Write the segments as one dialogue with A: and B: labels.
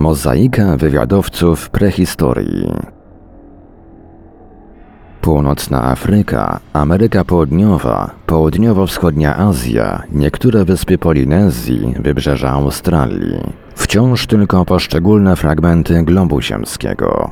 A: Mozaika wywiadowców prehistorii. Północna Afryka, Ameryka Południowa, Południowo-Wschodnia Azja, niektóre wyspy Polinezji, wybrzeża Australii. Wciąż tylko poszczególne fragmenty globu ziemskiego.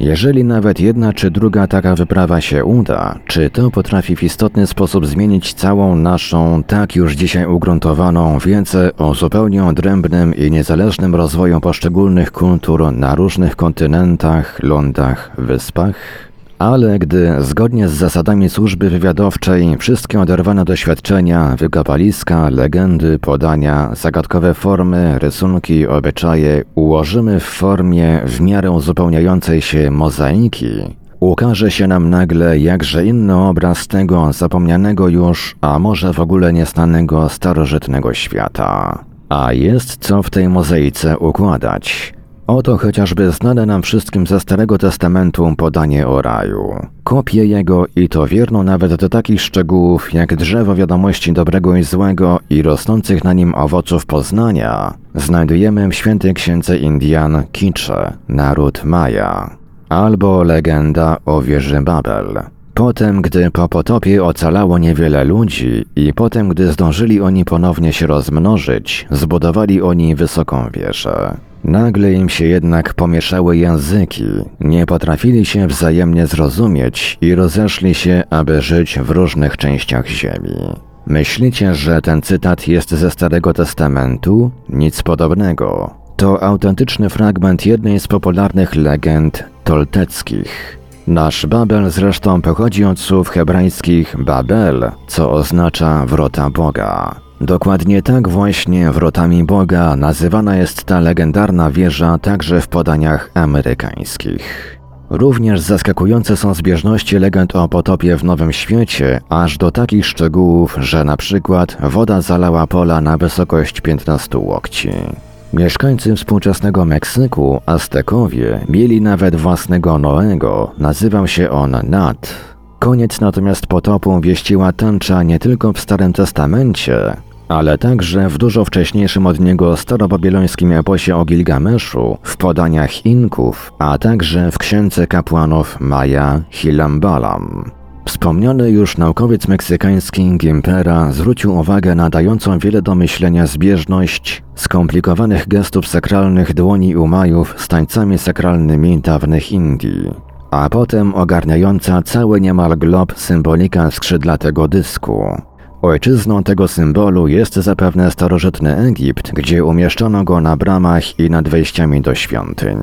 A: Jeżeli nawet jedna czy druga taka wyprawa się uda, czy to potrafi w istotny sposób zmienić całą naszą, tak już dzisiaj ugruntowaną wiedzę o zupełnie odrębnym i niezależnym rozwoju poszczególnych kultur na różnych kontynentach, lądach, wyspach? Ale gdy zgodnie z zasadami służby wywiadowczej wszystkie oderwane doświadczenia, wykopaliska, legendy, podania, zagadkowe formy, rysunki, obyczaje ułożymy w formie w miarę uzupełniającej się mozaiki, ukaże się nam nagle jakże inny obraz tego zapomnianego już, a może w ogóle niestanego starożytnego świata. A jest co w tej mozaice układać. Oto chociażby znane nam wszystkim ze Starego Testamentu podanie o raju. Kopię jego i to wierną nawet do takich szczegółów jak drzewo wiadomości dobrego i złego i rosnących na nim owoców poznania znajdujemy w świętej księdze Indian Kicze, naród Maja, albo legenda o wieży Babel. Potem, gdy po potopie ocalało niewiele ludzi i potem, gdy zdążyli oni ponownie się rozmnożyć, zbudowali oni wysoką wieżę. Nagle im się jednak pomieszały języki, nie potrafili się wzajemnie zrozumieć i rozeszli się, aby żyć w różnych częściach ziemi. Myślicie, że ten cytat jest ze Starego Testamentu? Nic podobnego. To autentyczny fragment jednej z popularnych legend tolteckich. Nasz Babel zresztą pochodzi od słów hebrajskich Babel, co oznacza wrota Boga. Dokładnie tak właśnie wrotami Boga nazywana jest ta legendarna wieża także w podaniach amerykańskich. Również zaskakujące są zbieżności legend o potopie w Nowym Świecie, aż do takich szczegółów, że na przykład woda zalała pola na wysokość 15 łokci. Mieszkańcy współczesnego Meksyku, Aztekowie, mieli nawet własnego Noego, nazywał się on Nat. Koniec natomiast potopu wieściła tęcza nie tylko w Starym Testamencie, ale także w dużo wcześniejszym od niego starobabilońskim eposie o Gilgameszu, w podaniach Inków, a także w księdze kapłanów Maja Hilambalam. Wspomniany już naukowiec meksykański Gimpera zwrócił uwagę na dającą wiele do myślenia zbieżność skomplikowanych gestów sakralnych dłoni Umajów z tańcami sakralnymi dawnych Indii, a potem ogarniająca cały niemal glob symbolika skrzydlatego dysku. Ojczyzną tego symbolu jest zapewne starożytny Egipt, gdzie umieszczono go na bramach i nad wejściami do świątyń.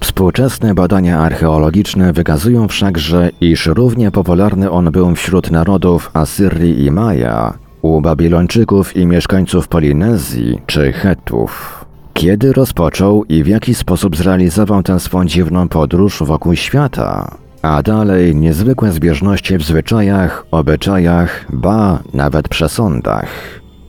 A: Współczesne badania archeologiczne wykazują wszakże, iż równie popularny on był wśród narodów Asyrii i Maja, u Babilończyków i mieszkańców Polinezji czy Hetów. Kiedy rozpoczął i w jaki sposób zrealizował tę swą dziwną podróż wokół świata? A dalej niezwykłe zbieżności w zwyczajach, obyczajach, ba, nawet przesądach.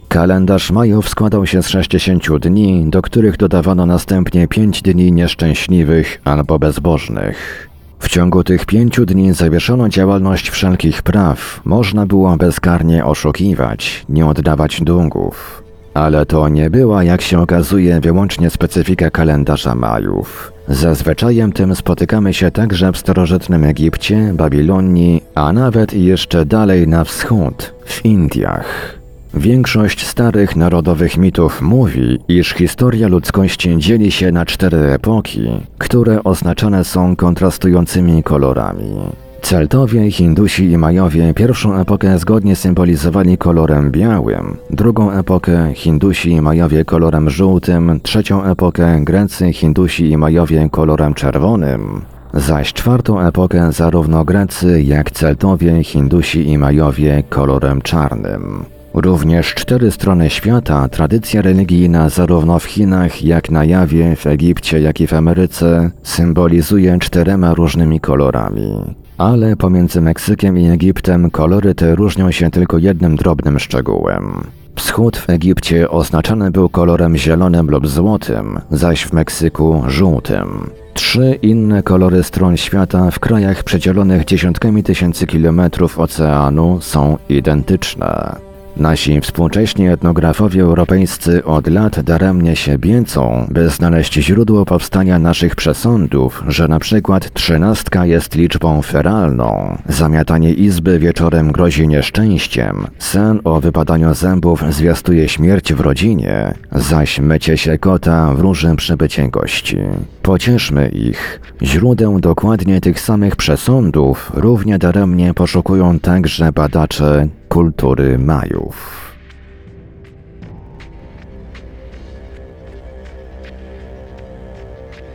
A: Kalendarz Majów składał się z 60 dni, do których dodawano następnie 5 dni nieszczęśliwych albo bezbożnych. W ciągu tych pięciu dni zawieszono działalność wszelkich praw, można było bezkarnie oszukiwać, nie oddawać długów. Ale to nie była, jak się okazuje, wyłącznie specyfika kalendarza Majów. Ze zwyczajem tym spotykamy się także w starożytnym Egipcie, Babilonii, a nawet jeszcze dalej na wschód, w Indiach. Większość starych narodowych mitów mówi, iż historia ludzkości dzieli się na cztery epoki, które oznaczane są kontrastującymi kolorami. Celtowie, Hindusi i Majowie pierwszą epokę zgodnie symbolizowali kolorem białym, drugą epokę Hindusi i Majowie kolorem żółtym, trzecią epokę Grecy, Hindusi i Majowie kolorem czerwonym, zaś czwartą epokę zarówno Grecy, jak Celtowie, Hindusi i Majowie kolorem czarnym. Również cztery strony świata, tradycja religijna zarówno w Chinach, jak na Jawie, w Egipcie, jak i w Ameryce symbolizuje czterema różnymi kolorami. Ale pomiędzy Meksykiem i Egiptem kolory te różnią się tylko jednym drobnym szczegółem. Wschód w Egipcie oznaczany był kolorem zielonym lub złotym, zaś w Meksyku żółtym. Trzy inne kolory stron świata w krajach przedzielonych dziesiątkami tysięcy kilometrów oceanu są identyczne. Nasi współcześni etnografowie europejscy od lat daremnie się biecą, by znaleźć źródło powstania naszych przesądów, że na przykład trzynastka jest liczbą feralną, zamiatanie izby wieczorem grozi nieszczęściem, sen o wypadaniu zębów zwiastuje śmierć w rodzinie, zaś mycie się kota wróży przybycie gości. Pocieszmy ich. Źródeł dokładnie tych samych przesądów równie daremnie poszukują także badacze kultury Majów.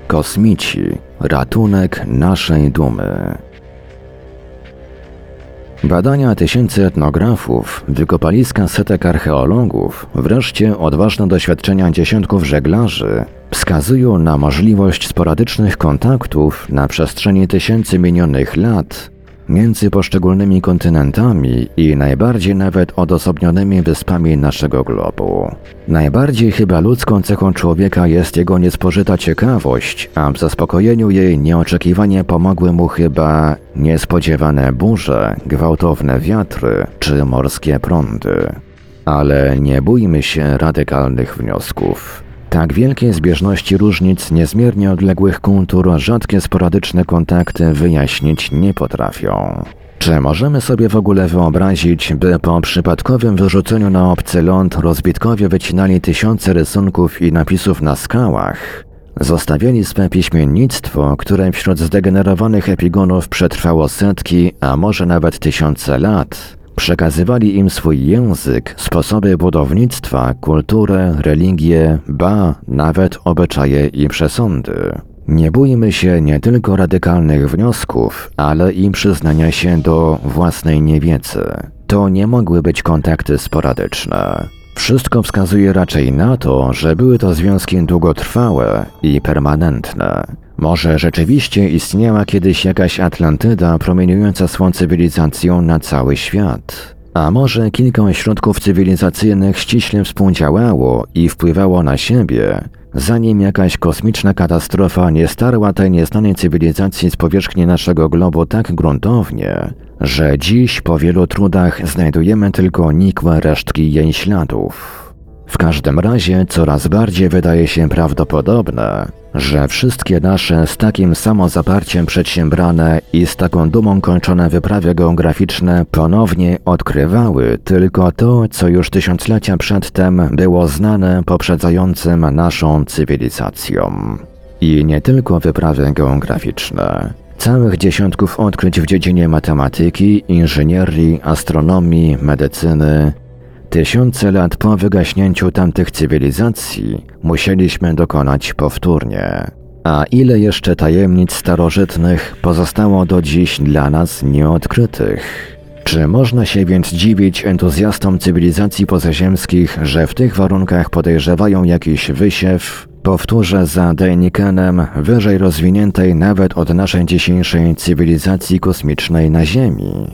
A: Kosmici ratunek naszej dumy. Badania tysięcy etnografów, wykopaliska setek archeologów, wreszcie odważne doświadczenia dziesiątków żeglarzy wskazują na możliwość sporadycznych kontaktów na przestrzeni tysięcy minionych lat między poszczególnymi kontynentami i najbardziej nawet odosobnionymi wyspami naszego globu. Najbardziej chyba ludzką cechą człowieka jest jego niespożyta ciekawość, a w zaspokojeniu jej nieoczekiwanie pomogły mu chyba niespodziewane burze, gwałtowne wiatry czy morskie prądy. Ale nie bójmy się radykalnych wniosków. Tak wielkie zbieżności różnic niezmiernie odległych kultur rzadkie sporadyczne kontakty wyjaśnić nie potrafią. Czy możemy sobie w ogóle wyobrazić, by po przypadkowym wyrzuceniu na obcy ląd rozbitkowie wycinali tysiące rysunków i napisów na skałach? Zostawiali swe piśmiennictwo, które wśród zdegenerowanych epigonów przetrwało setki, a może nawet tysiące lat, Przekazywali im swój język, sposoby budownictwa, kulturę, religię, ba, nawet obyczaje i przesądy. Nie bójmy się nie tylko radykalnych wniosków, ale i przyznania się do własnej niewiedzy. To nie mogły być kontakty sporadyczne. Wszystko wskazuje raczej na to, że były to związki długotrwałe i permanentne. Może rzeczywiście istniała kiedyś jakaś Atlantyda promieniująca swą cywilizacją na cały świat. A może kilka ośrodków cywilizacyjnych ściśle współdziałało i wpływało na siebie, zanim jakaś kosmiczna katastrofa nie starła tej nieznanej cywilizacji z powierzchni naszego globu tak gruntownie, że dziś po wielu trudach znajdujemy tylko nikłe resztki jej śladów. W każdym razie coraz bardziej wydaje się prawdopodobne, że wszystkie nasze z takim samozaparciem przedsiębrane i z taką dumą kończone wyprawy geograficzne ponownie odkrywały tylko to, co już tysiąclecia przedtem było znane poprzedzającym naszą cywilizacją. I nie tylko wyprawy geograficzne. Całych dziesiątków odkryć w dziedzinie matematyki, inżynierii, astronomii, medycyny, Tysiące lat po wygaśnięciu tamtych cywilizacji musieliśmy dokonać powtórnie. A ile jeszcze tajemnic starożytnych pozostało do dziś dla nas nieodkrytych? Czy można się więc dziwić entuzjastom cywilizacji pozaziemskich, że w tych warunkach podejrzewają jakiś wysiew, powtórzę za Deinikenem, wyżej rozwiniętej nawet od naszej dzisiejszej cywilizacji kosmicznej na Ziemi?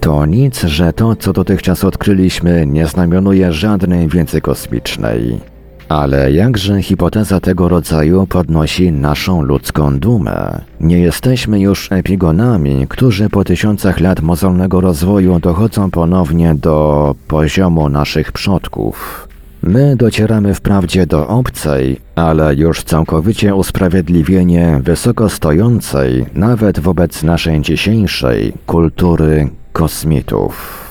A: To nic, że to, co dotychczas odkryliśmy, nie znamionuje żadnej wiedzy kosmicznej. Ale jakże hipoteza tego rodzaju podnosi naszą ludzką dumę? Nie jesteśmy już epigonami, którzy po tysiącach lat mozolnego rozwoju dochodzą ponownie do poziomu naszych przodków. My docieramy wprawdzie do obcej, ale już całkowicie usprawiedliwienie wysoko stojącej, nawet wobec naszej dzisiejszej kultury kosmitów.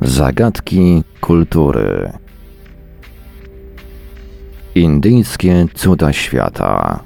A: Zagadki kultury. Indyjskie cuda świata.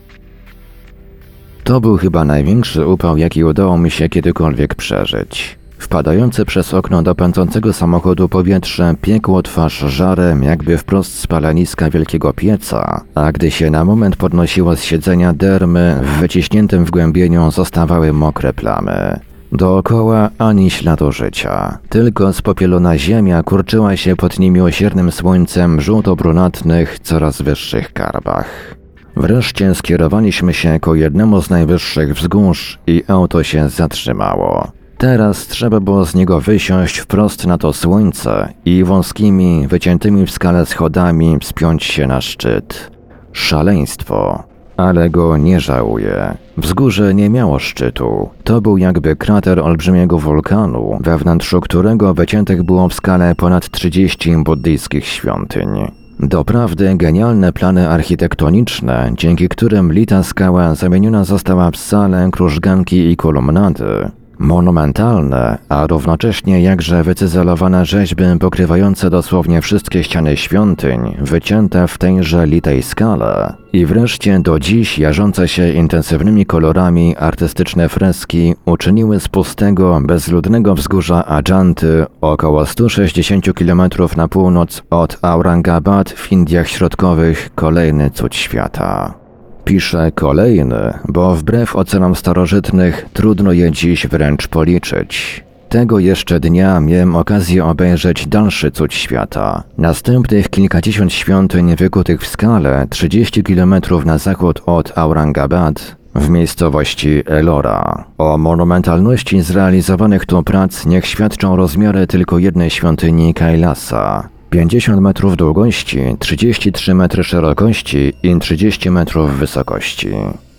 A: To był chyba największy upał, jaki udało mi się kiedykolwiek przeżyć. Wpadające przez okno do pędzącego samochodu powietrze piekło twarz żarem jakby wprost z paleniska wielkiego pieca, a gdy się na moment podnosiło z siedzenia dermy, w wyciśniętym wgłębieniu zostawały mokre plamy. Dookoła ani śladu życia, tylko spopielona ziemia kurczyła się pod niemiłosiernym słońcem żółto-brunatnych, coraz wyższych karbach. Wreszcie skierowaliśmy się ku jednemu z najwyższych wzgórz i auto się zatrzymało. Teraz trzeba było z niego wysiąść wprost na to słońce i wąskimi, wyciętymi w skale schodami wspiąć się na szczyt. Szaleństwo, ale go nie żałuję. Wzgórze nie miało szczytu. To był jakby krater olbrzymiego wulkanu, we wnętrzu którego wyciętych było w skale ponad 30 buddyjskich świątyń. Doprawdy genialne plany architektoniczne, dzięki którym lita skała zamieniona została w salę, krużganki i kolumnady. Monumentalne, a równocześnie jakże wycyzelowane rzeźby pokrywające dosłownie wszystkie ściany świątyń, wycięte w tejże litej skale. I wreszcie do dziś jarzące się intensywnymi kolorami artystyczne freski uczyniły z pustego, bezludnego wzgórza Ajanty około 160 km na północ od Aurangabad w Indiach Środkowych kolejny cud świata. Pisze kolejny, bo wbrew ocenom starożytnych trudno je dziś wręcz policzyć. Tego jeszcze dnia miałem okazję obejrzeć dalszy cud świata. Następnych kilkadziesiąt świątyń wykutych w skale 30 km na zachód od Aurangabad w miejscowości Elora. O monumentalności zrealizowanych tu prac niech świadczą rozmiary tylko jednej świątyni Kailasa. 50 metrów długości, 33 metry szerokości i 30 metrów wysokości.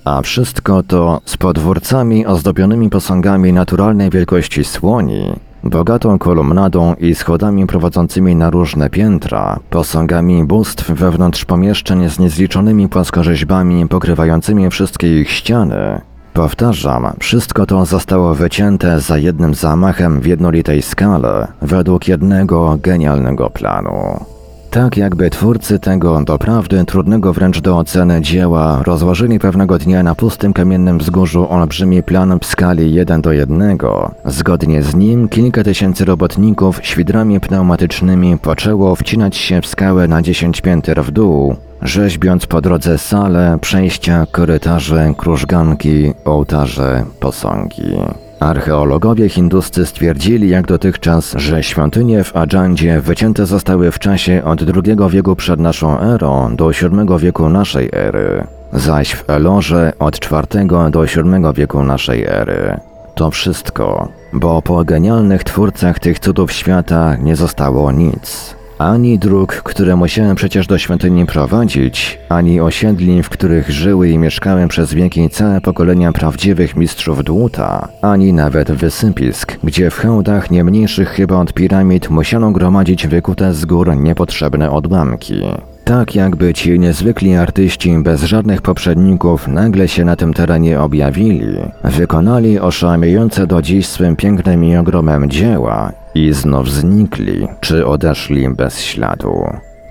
A: A wszystko to z podwórcami ozdobionymi posągami naturalnej wielkości słoni, bogatą kolumnadą i schodami prowadzącymi na różne piętra, posągami bóstw wewnątrz pomieszczeń z niezliczonymi płaskorzeźbami pokrywającymi wszystkie ich ściany, Powtarzam, wszystko to zostało wycięte za jednym zamachem w jednolitej skale, według jednego genialnego planu. Tak jakby twórcy tego doprawdy trudnego wręcz do oceny dzieła rozłożyli pewnego dnia na pustym kamiennym wzgórzu olbrzymi plan w skali 1 do 1. Zgodnie z nim kilka tysięcy robotników świdrami pneumatycznymi poczęło wcinać się w skałę na 10 pięter w dół, rzeźbiąc po drodze sale, przejścia, korytarze, krużganki, ołtarze, posągi. Archeologowie hinduscy stwierdzili jak dotychczas, że świątynie w Adżandzie wycięte zostały w czasie od II wieku przed naszą erą do VII wieku naszej ery, zaś w Elorze od IV do VII wieku naszej ery. To wszystko, bo po genialnych twórcach tych cudów świata nie zostało nic. Ani dróg, które musiałem przecież do świątyni prowadzić, ani osiedli, w których żyły i mieszkały przez wieki całe pokolenia prawdziwych mistrzów dłuta, ani nawet wysypisk, gdzie w hełdach nie mniejszych chyba od piramid musiano gromadzić wykute z gór niepotrzebne odłamki. Tak jakby ci niezwykli artyści bez żadnych poprzedników nagle się na tym terenie objawili, wykonali oszałamiające do dziś swym pięknym i ogromem dzieła i znów znikli, czy odeszli bez śladu.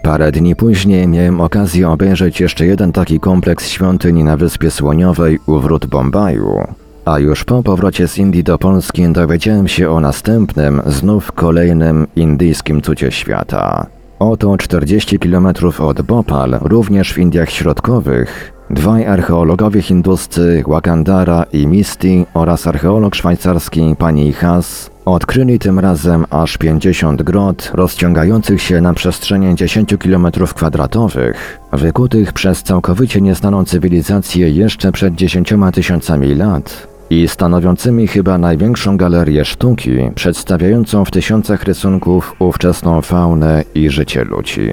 A: Parę dni później miałem okazję obejrzeć jeszcze jeden taki kompleks świątyń na Wyspie Słoniowej u wrót Bombaju, a już po powrocie z Indii do Polski dowiedziałem się o następnym, znów kolejnym indyjskim cucie świata. Oto 40 km od Bhopal, również w Indiach Środkowych, dwaj archeologowie hinduscy Wakandara i Misty oraz archeolog szwajcarski pani Haas odkryli tym razem aż 50 grot rozciągających się na przestrzeni 10 km kwadratowych, wykutych przez całkowicie nieznaną cywilizację jeszcze przed 10 tysiącami lat i stanowiącymi chyba największą galerię sztuki, przedstawiającą w tysiącach rysunków ówczesną faunę i życie ludzi.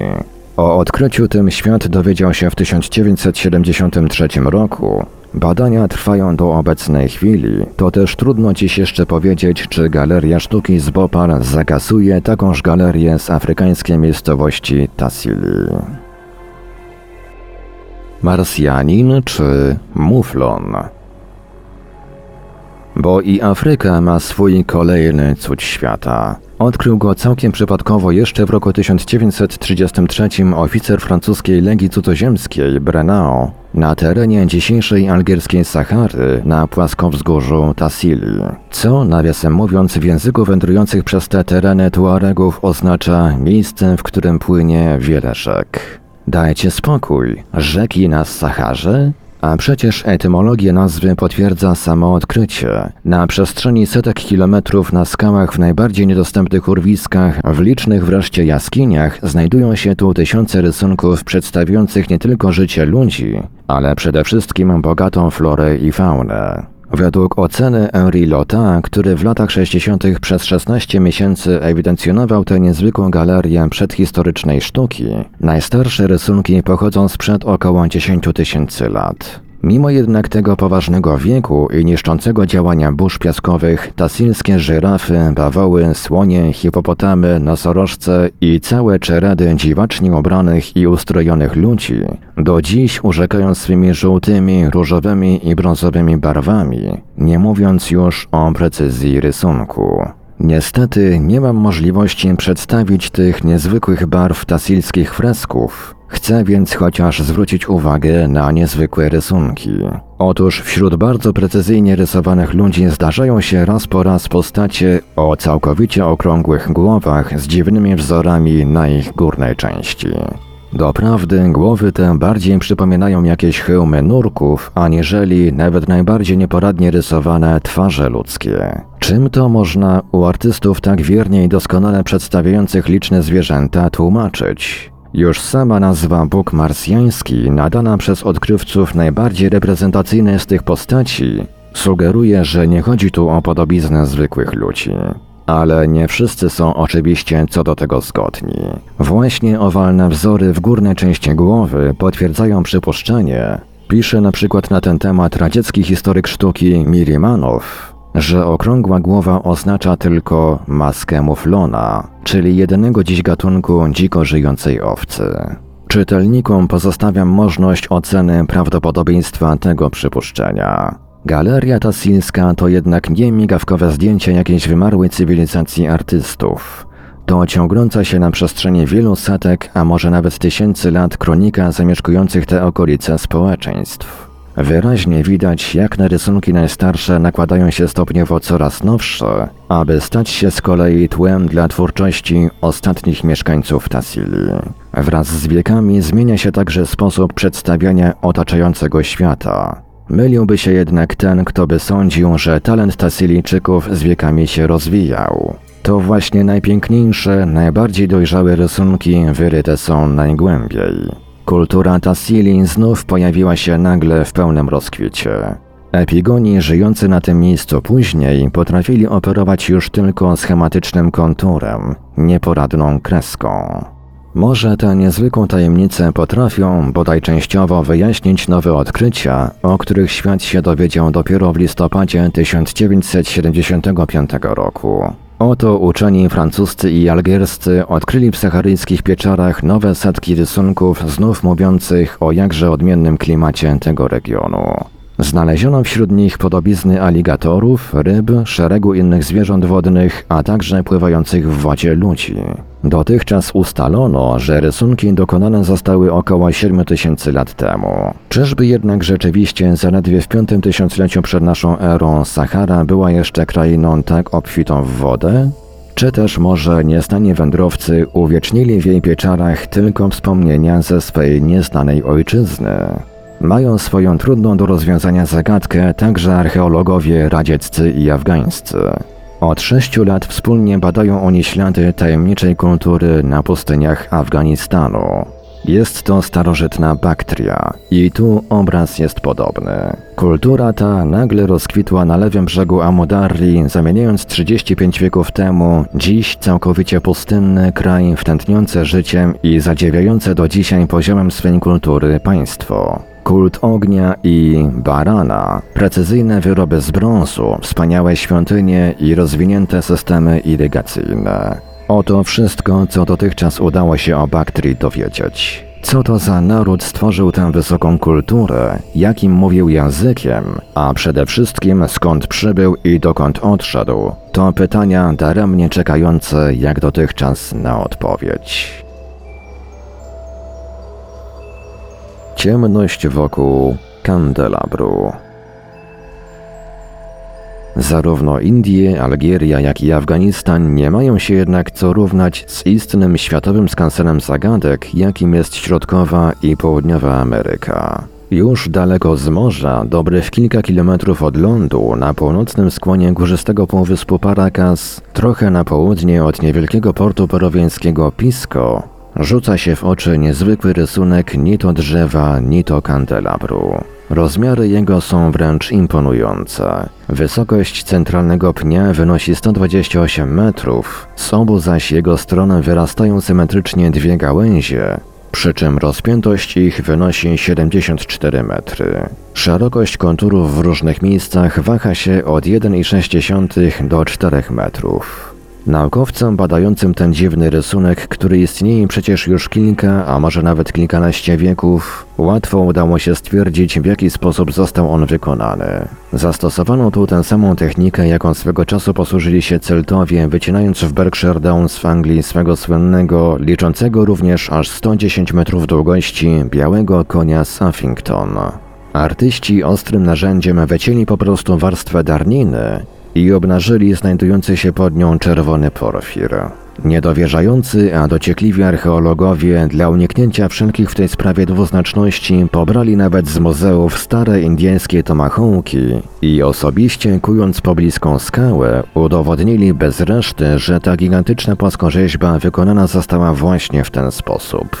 A: O odkryciu tym świat dowiedział się w 1973 roku. Badania trwają do obecnej chwili, to też trudno dziś jeszcze powiedzieć, czy Galeria Sztuki z Bopal zakasuje takąż galerię z afrykańskiej miejscowości Tassili. Marsjanin czy Muflon? Bo i Afryka ma swój kolejny cud świata. Odkrył go całkiem przypadkowo jeszcze w roku 1933 oficer francuskiej Legii Cudzoziemskiej Brenau na terenie dzisiejszej algierskiej Sahary na płaskowzgórzu Tassili, co nawiasem mówiąc w języku wędrujących przez te tereny Tuaregów oznacza miejsce, w którym płynie wiele rzek. Dajcie spokój, rzeki na Saharze? A przecież etymologię nazwy potwierdza samo odkrycie. Na przestrzeni setek kilometrów na skałach w najbardziej niedostępnych urwiskach, w licznych wreszcie jaskiniach, znajdują się tu tysiące rysunków przedstawiających nie tylko życie ludzi, ale przede wszystkim bogatą florę i faunę. Według oceny Henri Lota, który w latach 60. przez 16 miesięcy ewidencjonował tę niezwykłą galerię przedhistorycznej sztuki, najstarsze rysunki pochodzą sprzed około 10 tysięcy lat. Mimo jednak tego poważnego wieku i niszczącego działania burz piaskowych, tasilskie żyrafy, bawoły, słonie, hipopotamy, nosorożce i całe czeredy dziwacznie ubranych i ustrojonych ludzi do dziś urzekają swymi żółtymi, różowymi i brązowymi barwami, nie mówiąc już o precyzji rysunku. Niestety nie mam możliwości przedstawić tych niezwykłych barw tasilskich fresków, Chcę więc chociaż zwrócić uwagę na niezwykłe rysunki. Otóż wśród bardzo precyzyjnie rysowanych ludzi zdarzają się raz po raz postacie o całkowicie okrągłych głowach z dziwnymi wzorami na ich górnej części. Doprawdy głowy te bardziej przypominają jakieś hełmy nurków, aniżeli nawet najbardziej nieporadnie rysowane twarze ludzkie. Czym to można u artystów tak wiernie i doskonale przedstawiających liczne zwierzęta tłumaczyć? Już sama nazwa Bóg Marsjański, nadana przez odkrywców najbardziej reprezentacyjnej z tych postaci, sugeruje, że nie chodzi tu o podobiznę zwykłych ludzi. Ale nie wszyscy są oczywiście co do tego zgodni. Właśnie owalne wzory w górnej części głowy potwierdzają przypuszczenie, pisze na przykład na ten temat radziecki historyk sztuki Mirimanow, że okrągła głowa oznacza tylko maskę muflona, czyli jedynego dziś gatunku dziko żyjącej owcy. Czytelnikom pozostawiam możliwość oceny prawdopodobieństwa tego przypuszczenia. Galeria Tassilska to jednak nie migawkowe zdjęcie jakiejś wymarłej cywilizacji artystów. To ciągnąca się na przestrzeni wielu setek, a może nawet tysięcy lat kronika zamieszkujących te okolice społeczeństw. Wyraźnie widać, jak na rysunki najstarsze nakładają się stopniowo coraz nowsze, aby stać się z kolei tłem dla twórczości ostatnich mieszkańców Tassili. Wraz z wiekami zmienia się także sposób przedstawiania otaczającego świata. Myliłby się jednak ten, kto by sądził, że talent Tassilijczyków z wiekami się rozwijał. To właśnie najpiękniejsze, najbardziej dojrzałe rysunki wyryte są najgłębiej. Kultura Tassili znów pojawiła się nagle w pełnym rozkwicie. Epigoni żyjący na tym miejscu później potrafili operować już tylko schematycznym konturem, nieporadną kreską. Może tę niezwykłą tajemnicę potrafią bodaj częściowo wyjaśnić nowe odkrycia, o których świat się dowiedział dopiero w listopadzie 1975 roku. Oto uczeni francuscy i algierscy odkryli w saharyjskich pieczarach nowe setki rysunków znów mówiących o jakże odmiennym klimacie tego regionu. Znaleziono wśród nich podobizny aligatorów, ryb, szeregu innych zwierząt wodnych, a także pływających w wodzie ludzi. Dotychczas ustalono, że rysunki dokonane zostały około 7 tysięcy lat temu. Czyżby jednak rzeczywiście zaledwie w piątym tysiącleciu przed naszą erą Sahara była jeszcze krainą tak obfitą w wodę? Czy też może nieznani wędrowcy uwiecznili w jej pieczarach tylko wspomnienia ze swej nieznanej ojczyzny? Mają swoją trudną do rozwiązania zagadkę także archeologowie radzieccy i afgańscy. Od sześciu lat wspólnie badają oni ślady tajemniczej kultury na pustyniach Afganistanu. Jest to starożytna Baktria i tu obraz jest podobny. Kultura ta nagle rozkwitła na lewym brzegu Amudarri, zamieniając 35 wieków temu dziś całkowicie pustynny kraj w tętniące życiem i zadziwiające do dzisiaj poziomem swej kultury państwo kult ognia i barana, precyzyjne wyroby z brązu, wspaniałe świątynie i rozwinięte systemy irygacyjne. Oto wszystko, co dotychczas udało się o Baktrii dowiedzieć. Co to za naród stworzył tę wysoką kulturę, jakim mówił językiem, a przede wszystkim skąd przybył i dokąd odszedł, to pytania daremnie czekające jak dotychczas na odpowiedź. Ciemność wokół kandelabru. Zarówno Indie, Algieria, jak i Afganistan nie mają się jednak co równać z istnym światowym skansenem zagadek, jakim jest Środkowa i Południowa Ameryka. Już daleko z morza, dobrych kilka kilometrów od lądu, na północnym skłonie górzystego półwyspu Paracas, trochę na południe od niewielkiego portu peruwiańskiego Pisco, rzuca się w oczy niezwykły rysunek ni to drzewa, ni to kandelabru. Rozmiary jego są wręcz imponujące. Wysokość centralnego pnia wynosi 128 metrów, z obu zaś jego stron wyrastają symetrycznie dwie gałęzie, przy czym rozpiętość ich wynosi 74 metry. Szerokość konturów w różnych miejscach waha się od 1,6 do 4 metrów. Naukowcom badającym ten dziwny rysunek, który istnieje przecież już kilka, a może nawet kilkanaście wieków, łatwo udało się stwierdzić, w jaki sposób został on wykonany. Zastosowano tu tę samą technikę, jaką swego czasu posłużyli się Celtowie, wycinając w Berkshire Downs w Anglii swego słynnego, liczącego również aż 110 metrów długości, białego konia Suffington. Artyści ostrym narzędziem wycięli po prostu warstwę darniny, i obnażyli znajdujący się pod nią czerwony porfir. Niedowierzający, a dociekliwi archeologowie dla uniknięcia wszelkich w tej sprawie dwuznaczności pobrali nawet z muzeów stare indyjskie tomahawki i osobiście kując pobliską skałę udowodnili bez reszty, że ta gigantyczna płaskorzeźba wykonana została właśnie w ten sposób.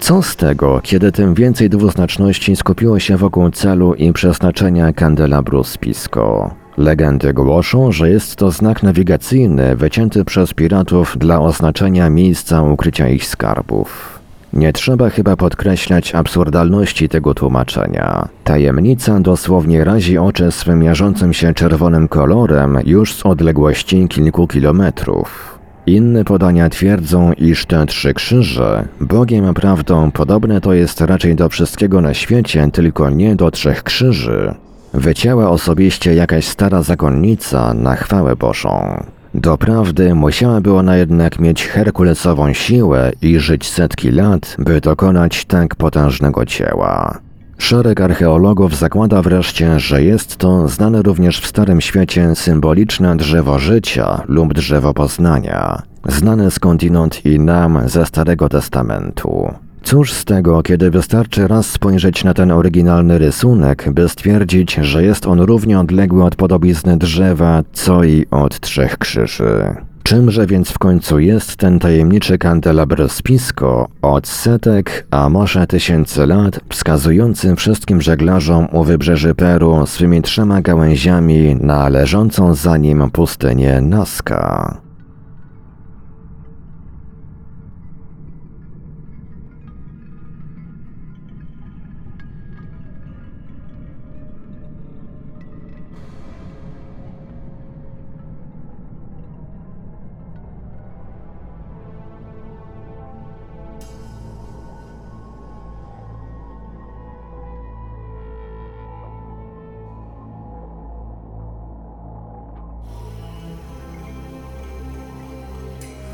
A: Co z tego, kiedy tym więcej dwuznaczności skupiło się wokół celu i przeznaczenia kandelabru Spisko? Legendy głoszą, że jest to znak nawigacyjny wycięty przez piratów dla oznaczenia miejsca ukrycia ich skarbów. Nie trzeba chyba podkreślać absurdalności tego tłumaczenia. Tajemnica dosłownie razi oczy swym miażącym się czerwonym kolorem już z odległości kilku kilometrów. Inne podania twierdzą, iż te trzy krzyże, Bogiem prawdą podobne to jest raczej do wszystkiego na świecie, tylko nie do trzech krzyży, wycięła osobiście jakaś stara zakonnica na chwałę Bożą. Doprawdy musiałaby ona jednak mieć herkulesową siłę i żyć setki lat, by dokonać tak potężnego dzieła. Szereg archeologów zakłada wreszcie, że jest to znane również w Starym Świecie symboliczne drzewo życia lub drzewo poznania, znane skądinąd i nam ze Starego Testamentu. Cóż z tego, kiedy wystarczy raz spojrzeć na ten oryginalny rysunek, by stwierdzić, że jest on równie odległy od podobizny drzewa, co i od trzech krzyży. Czymże więc w końcu jest ten tajemniczy kandelabr spisko od setek, a może tysięcy lat, wskazujący wszystkim żeglarzom u wybrzeży Peru swymi trzema gałęziami na leżącą za nim pustynię Nazca?